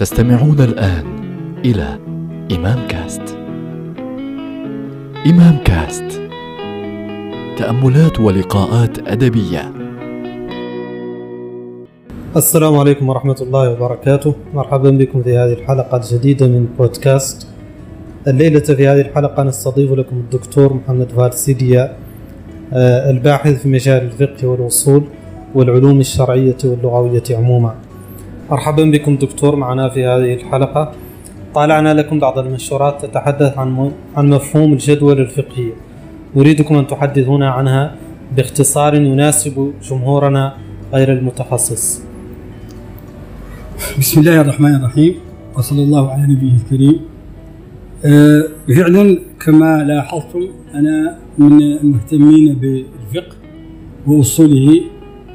تستمعون الآن إلى إمام كاست. إمام كاست. تأملات ولقاءات أدبية. السلام عليكم ورحمة الله وبركاته. مرحبا بكم في هذه الحلقة الجديدة من بودكاست. الليلة في هذه الحلقة نستضيف لكم الدكتور محمد فهد سيديا آه، الباحث في مجال الفقه والوصول والعلوم الشرعية واللغوية عموما. مرحبا بكم دكتور معنا في هذه الحلقة. طالعنا لكم بعض المنشورات تتحدث عن عن مفهوم الجدول الفقهية نريدكم أن تحدثونا عنها باختصار يناسب جمهورنا غير المتخصص. بسم الله الرحمن الرحيم. وصلى الله على نبيه الكريم. آه، فعلا كما لاحظتم أنا من المهتمين بالفقه وأصوله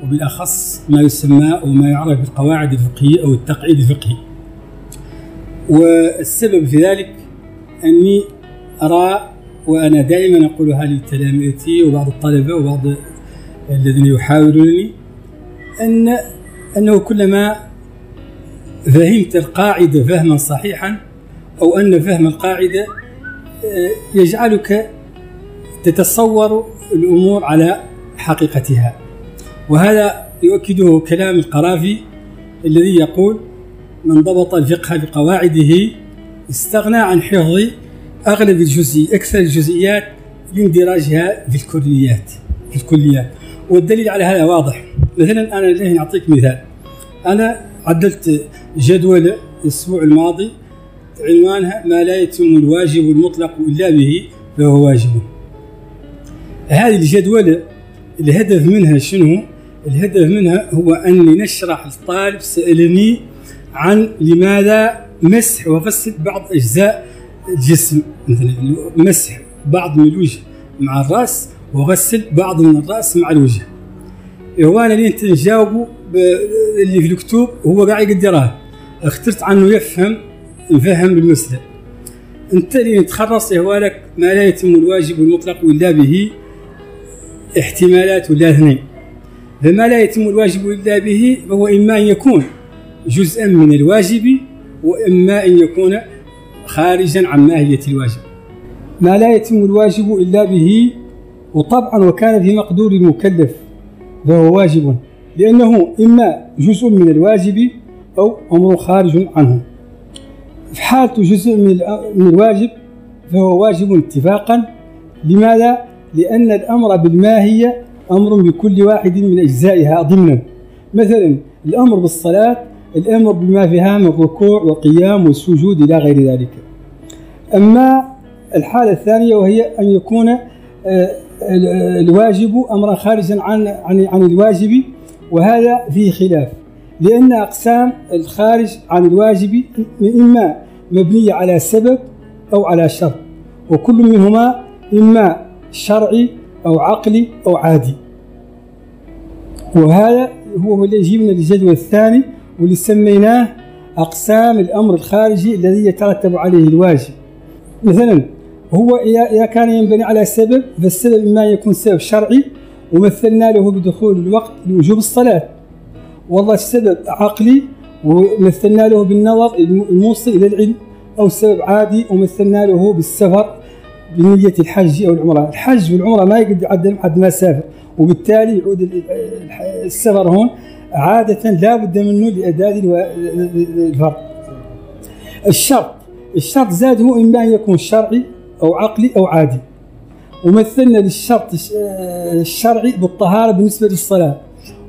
وبالأخص ما يسمى وما يعرف بالقواعد الفقهية أو التقعيد الفقهي. والسبب في ذلك أني أرى وأنا دائما أقولها لتلاميذتي وبعض الطلبة وبعض الذين يحاورونني أن أنه كلما فهمت القاعدة فهما صحيحا أو أن فهم القاعدة آه، يجعلك تتصور الأمور على حقيقتها. وهذا يؤكده كلام القرافي الذي يقول من ضبط الفقه بقواعده استغنى عن حفظ أغلب الجزئي أكثر الجزئيات لاندراجها في الكليات في الكليات. والدليل على هذا واضح. مثلا أنا الآن أعطيك مثال. أنا عدلت جدول الأسبوع الماضي عنوانها ما لا يتم الواجب المطلق إلا به فهو واجب. هذه الجدولة الهدف منها شنو؟ الهدف منها هو أني نشرح للطالب سألني عن لماذا مسح وغسل بعض أجزاء الجسم. مثلا مسح بعض من الوجه مع الرأس وغسل بعض من الرأس مع الوجه. هو أنا اللي أنت نجاوبه اللي في الكتب هو قاعد يقدرها اخترت عنه يفهم يفهم المسألة. أنت اللي تخرص لك ما لا يتم الواجب المطلق إلا به احتمالات ولا اثنين. فما لا يتم الواجب إلا به فهو إما أن يكون جزءا من الواجب وإما أن يكون خارجا عن ماهية الواجب. ما لا يتم الواجب إلا به وطبعا وكان في مقدور المكلف فهو واجب. لأنه إما جزء من الواجب أو أمر خارج عنه. في حالة جزء من الواجب فهو واجب اتفاقا. لماذا؟ لأن الأمر بالماهية أمر بكل واحد من أجزائها ضمنا. مثلا الأمر بالصلاة الأمر بما فيها من ركوع وقيام والسجود إلى غير ذلك. أما الحالة الثانية وهي أن يكون آه، الواجب أمرا خارجا عن عن عن الواجب وهذا فيه خلاف. لأن أقسام الخارج عن الواجب إما مبنية على سبب أو على شرط وكل منهما إما شرعي أو عقلي أو عادي. وهذا هو اللي يجيبنا للجدول الثاني واللي سميناه أقسام الأمر الخارجي الذي يترتب عليه الواجب. مثلا هو إذا كان ينبني على سبب فالسبب إما يكون سبب شرعي ومثلنا له بدخول الوقت لوجوب الصلاة. والله السبب عقلي ومثلنا له بالنظر الموصل إلى العلم أو سبب عادي ومثلنا له بالسفر. بنية الحج أو العمرة. الحج والعمرة ما يقدر يعدل حد ما سافر. وبالتالي يعود السفر هون عادة لا بد منه لأداء الفرض. الشرط. الشرط زاد هو إما أن يكون شرعي أو عقلي أو عادي. ومثلنا للشرط الشرعي بالطهارة بالنسبة للصلاة.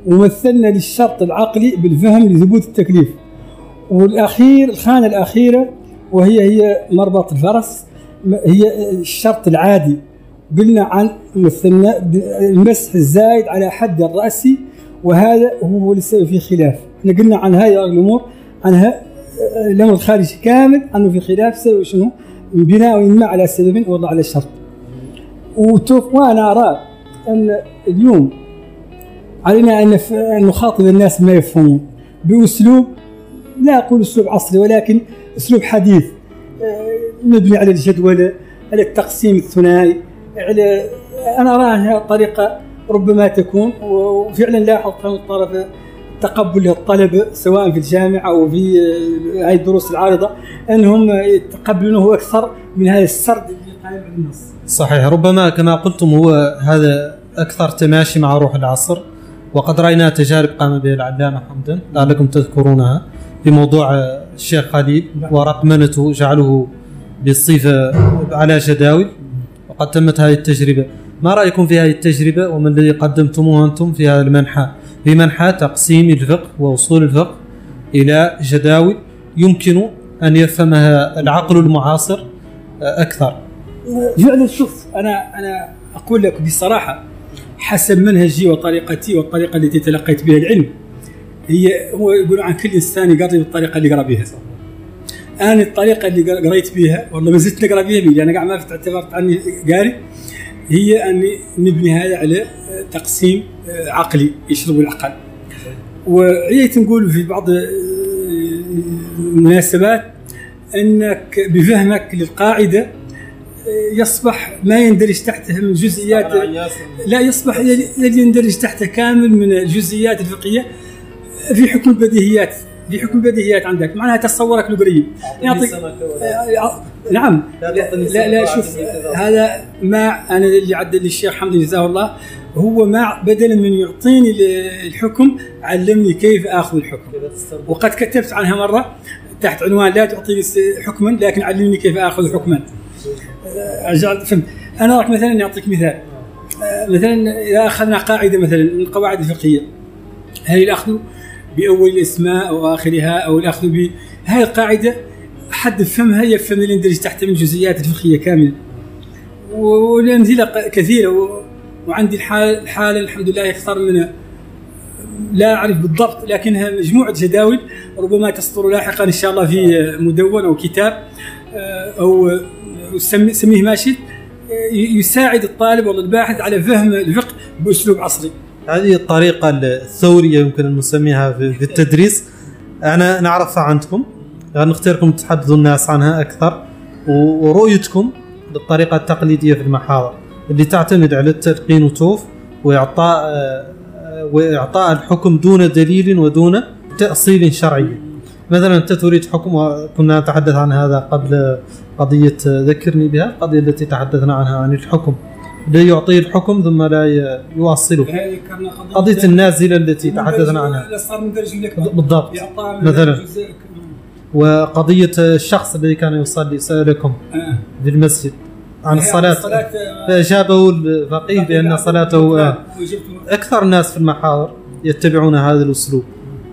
ومثلنا للشرط العقلي بالفهم لثبوت التكليف. والأخير الخانة الأخيرة وهي هي مربط الفرس. هي الشرط العادي. قلنا عن مثلنا المسح الزايد على حد الرأس وهذا هو لسه في خلاف. إحنا قلنا عن هذه الأمور عنها الأمر الخارجي كامل أنه في خلاف سبب شنو؟ بناء اما على سبب ولا على شرط. وأنا أرى أن اليوم علينا أن نخاطب الناس ما يفهمون. بأسلوب لا أقول أسلوب عصري ولكن أسلوب حديث. آه، مبني على الجدولة على التقسيم الثنائي على أنا أراها طريقة ربما تكون وفعلا لاحظت من طرف تقبل الطلبه سواء في الجامعة أو في آه، هذه الدروس العارضة أنهم يتقبلونه أكثر من هذا السرد اللي قائم على النص. صحيح ربما كما قلتم هو هذا أكثر تماشي مع روح العصر وقد رأينا تجارب قام بها العلامة حمدا لعلكم تذكرونها في موضوع الشيخ خليل ورقمنته جعله بالصفة على جداول وقد تمت هذه التجربة. ما رأيكم في هذه التجربة؟ وما الذي قدمتموه أنتم في هذا المنحى في منحى تقسيم الفقه واصول الفقه إلى جداول يمكن أن يفهمها العقل المعاصر أكثر. فعلا شوف أنا أنا أقول لك بصراحة حسب منهجي وطريقتي والطريقة التي تلقيت بها العلم هي هو يقولوا عن كل إنسان يقرا بالطريقة اللي يقرأ بها. أنا الطريقة اللي قريت بها والله ما زلت نقرأ بها بي أنا قاعد ما اعتبرت عني قاري. هي اني نبني هذا على تقسيم عقلي يشرب العقل. وعيت نقول في بعض المناسبات إنك بفهمك للقاعدة يصبح ما يندرج تحته من جزئيات لا يصبح يندرج تحته كامل من الجزئيات الفقهية في حكم البديهيات. في حكم البديهيات عندك معناها تصورك القريب يعطيك آه، نعم. لا لا, لا شوف هذا ما أنا اللي عدل لي الشيخ حمد جزاه الله هو ما بدلا من يعطيني الحكم علمني كيف آخذ الحكم. وقد كتبت عنها مرة تحت عنوان لا تعطيني حكما لكن علمني كيف آخذ حكما. آه، فهمت أنا راح مثلا أعطيك مثال. آه، مثلا إذا أخذنا قاعدة مثلا من القواعد الفقهية هل الاخذ بأول الأسماء أو آخرها أو الأخذ ب هاي القاعدة حد فهمها يفهم اللي يندرج تحت من جزئيات الفقهية كاملة والامثله كثيرة. وعندي الحال الحالة الحمد لله أكثر من لا أعرف بالضبط لكنها مجموعة جداول ربما تصدر لاحقا إن شاء الله في مدون أو كتاب آه، أو سميه ما شئت يساعد الطالب ولا الباحث على فهم الفقه بأسلوب عصري. هذه الطريقة الثورية يمكن أن نسميها في التدريس أنا نعرفها عندكم نختاركم تحدثوا الناس عنها أكثر ورؤيتكم للطريقة التقليدية في المحاضر اللي تعتمد على التلقين وتوف وإعطاء وإعطاء الحكم دون دليل ودون تأصيل شرعي. مثلا أنت تريد حكم وكنا نتحدث عن هذا قبل قضية ذكرني بها القضية التي تحدثنا عنها عن الحكم. لا يعطيه الحكم ثم لا يواصله. قضية النازلة التي تحدثنا عنها. بالضبط. مثلا. وقضية الشخص الذي كان يصلي سألكم. آه. في المسجد. عن الصلاة فأجابه الفقيه بأن صلاته آه. أكثر الناس في المحاضر يتبعون هذا الأسلوب.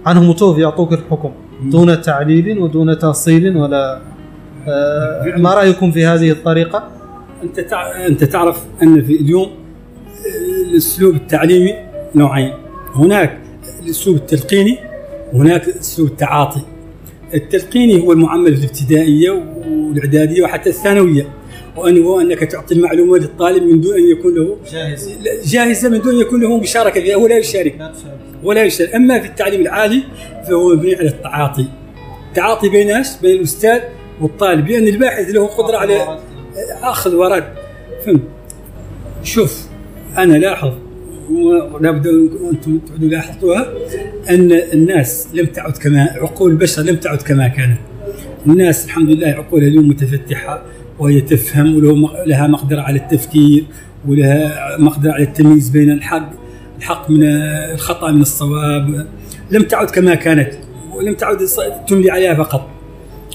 عنهم توفي يعطوك الحكم. دون تعليل ودون تأصيل ولا آه. ما رأيكم في هذه الطريقة؟ أنت أنت تعرف أن في اليوم آه، الأسلوب التعليمي نوعين. هناك الأسلوب التلقيني وهناك اسلوب التعاطي. التلقيني هو المعمل في الابتدائية والإعدادية وحتى الثانوية. وان هو انك تعطي المعلومة للطالب من دون أن يكون له جاهزة. جاهزة من دون أن يكون له مشاركة فيها ولا يشارك. ولا يشارك. أما في التعليم العالي فهو مبني على التعاطي. التعاطي بين بين الأستاذ والطالب لأن الباحث له قدرة على أخذ ورد. فهمت شوف أنا لاحظ ولابد أنتم لاحظتوها أن الناس لم تعد كما عقول البشر لم تعد كما كانت. الناس الحمد لله عقولها اليوم متفتحة وهي تفهم ولها مقدرة على التفكير ولها مقدرة على التمييز بين الحق الحق من الخطأ من الصواب. لم تعد كما كانت ولم تعد تملي عليها فقط.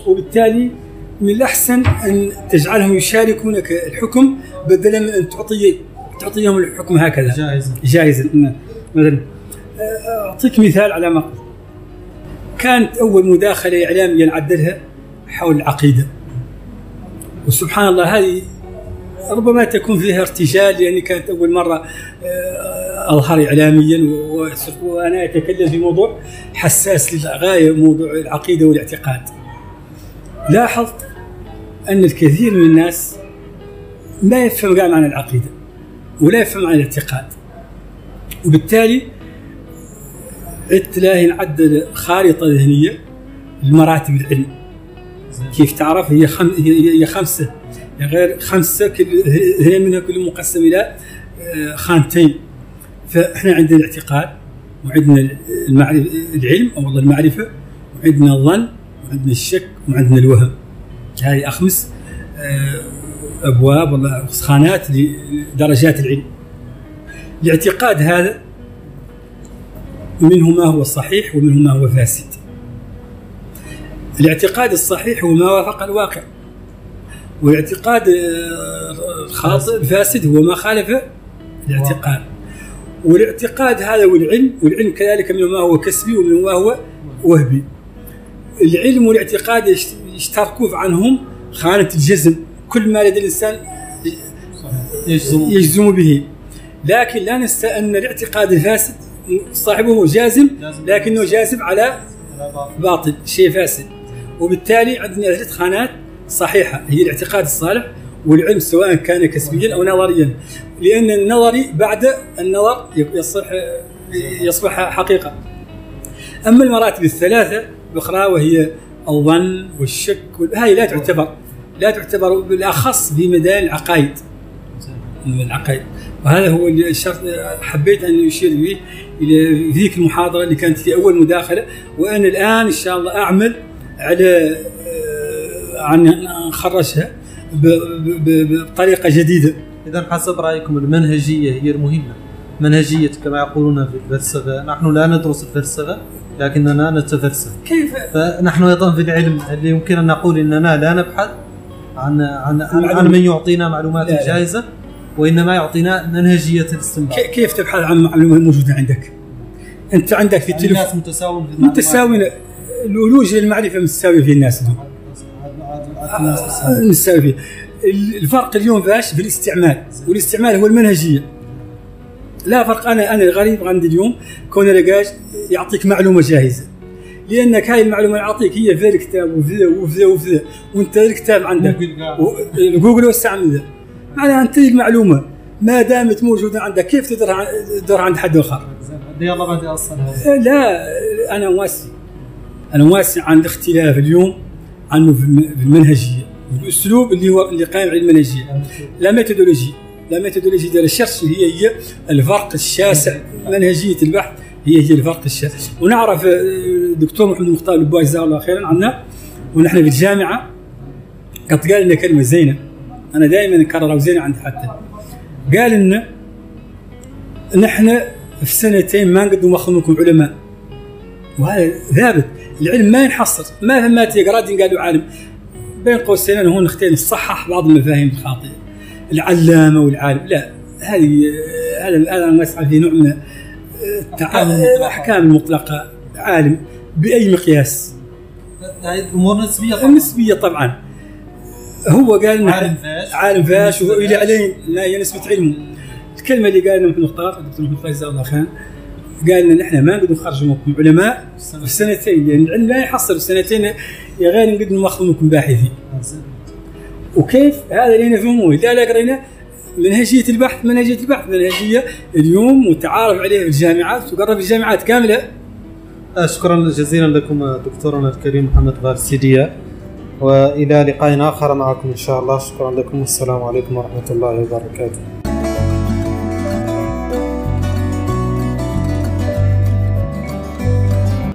وبالتالي من الأحسن أن تجعلهم يشاركونك الحكم بدلا من أن تعطي تعطيهم الحكم هكذا. جائزا جائزا مثلا أعطيك مثال على ما قلت كانت أول مداخلة إعلامية نعدلها حول العقيدة. وسبحان الله هذه ربما تكون فيها ارتجال لأني كانت أول مرة آه، أظهر إعلاميا وأنا أتكلم في موضوع حساس للغاية موضوع العقيدة والاعتقاد. لاحظت أن الكثير من الناس لا يفهم قام عن العقيدة ولا يفهم عن الاعتقاد. وبالتالي عدت له نعدل خارطة ذهنية لمراتب العلم. كيف تعرف؟ هي خم... هي خمسة. غير خمسة كل هي منها كل مقسم إلى آه، خانتين. فإحنا عندنا الاعتقاد وعندنا المعرفة العلم أو والله المعرفة وعندنا الظن وعندنا الشك وعندنا الوهم. هذه أخمس آه، أبواب والله خانات لدرجات العلم. الاعتقاد هذا منه ما هو صحيح ومنه ما هو فاسد. الاعتقاد الصحيح هو ما وافق الواقع. والاعتقاد آه، الخاطئ الفاسد هو ما خالف الاعتقاد. والاعتقاد هذا والعلم والعلم كذلك منه ما هو كسبي ومنه ما هو وهبي. العلم والاعتقاد يشتركوا عنهم خانة الجزم. كل ما لدى الإنسان يجزم. يجزم به. لكن لا ننسى أن الاعتقاد الفاسد صاحبه جازم لكنه جازم على باطل. شيء فاسد. وبالتالي عندنا ثلاث خانات صحيحة. هي الاعتقاد الصالح والعلم سواء كان كسبيا أو نظريا. لأن النظري بعد النظر يصبح يصبح حقيقة. أما المراتب الثلاثة الأخرى وهي الظن والشك هذه لا تعتبر لا تعتبر بالأخص في ميدان العقائد العقائد. وهذا هو اللي الشرط حبيت أن أشير به إلى ذيك المحاضرة اللي كانت في أول مداخلة وأنا الآن إن شاء الله أعمل على آه، عن نخرجها بطريقة جديدة. اذا حسب رأيكم المنهجية هي المهمة. منهجية كما يقولون في الفلسفة. نحن لا ندرس الفلسفة. لكننا نتفلسف كيف فنحن أيضا في العلم اللي يمكن أن نقول إننا لا نبحث عن عن عن, عن. من يعطينا معلومات. جاهزة وإنما يعطينا منهجية الاستنباط كي- كيف تبحث عن معلومة موجودة عندك؟ أنت عندك في يعني التليفون الناس متساوون في المعلومات. متساوي الولوج المعرفه متساوية في الناس متساوية. نساوي فيه الفرق اليوم فاش في الاستعمال والاستعمال هو المنهجية لا فرق أنا أنا الغريب عندي اليوم كون لقاش يعطيك معلومة جاهزة. لأنك هاي المعلومة اللي يعطيك هي في الكتاب وفي وفي وفي وأنت الكتاب عندك. جوجل قاعد. و- جوجل واستعمل ذا معناها أنت المعلومه ما دامت موجودة عندك كيف تدور تدور عند حد آخر؟ يلا أصلا لا أنا واسع أنا واسع عن الاختلاف اليوم عنه في الم- في المنهجية. والأسلوب اللي هو اللي قائم على المنهجية. la méthodologie. la méthodologie ديال الشخص هي هي الفرق الشاسع. منهجية البحث هي الفرق الشاسع ونعرف آه، الدكتور محمد المختار البواي جزاه الله خيرا عنا ونحن في الجامعة قد قال لنا كلمة زينة أنا دائما نكررها وزينه عندي حتى. قال لنا نحن في سنتين ما نقدر نخدمكم علماء. وهذا ثابت. العلم ما ينحصر. ما فما تقرا قالوا عالم. بين قوسين هون نختار نصحح بعض المفاهيم الخاطئة. العلامة والعالم. لا هذه هذا هذا مسعى في نوع من. الأحكام المطلقة. عالم بأي مقياس؟ هاي الأمور نسبية طبعاً. النسبيه طبعا. هو قال عالم فاش. عالم فاش وإلى عليه لا هي نسبة علمه الكلمة اللي قالها محمد مختار الدكتور محمد جزاه الله خير قال لنا نحن ما نقدر نخرج منكم علماء في سنتين. لأن العلم لا يحصل في سنتين يا غير نقدر ناخذ منكم باحثين. وكيف؟ هذا اللي نفهمه لا لا قرينا. منهجيه البحث منهجيه البحث منهجيه اليوم متعارف عليها في الجامعات وقرب في الجامعات كاملة. آه، شكرا جزيلا لكم دكتورنا الكريم محمد فارسيديا وإلى لقاء آخر معكم إن شاء الله. شكرا لكم. والسلام عليكم ورحمة الله وبركاته.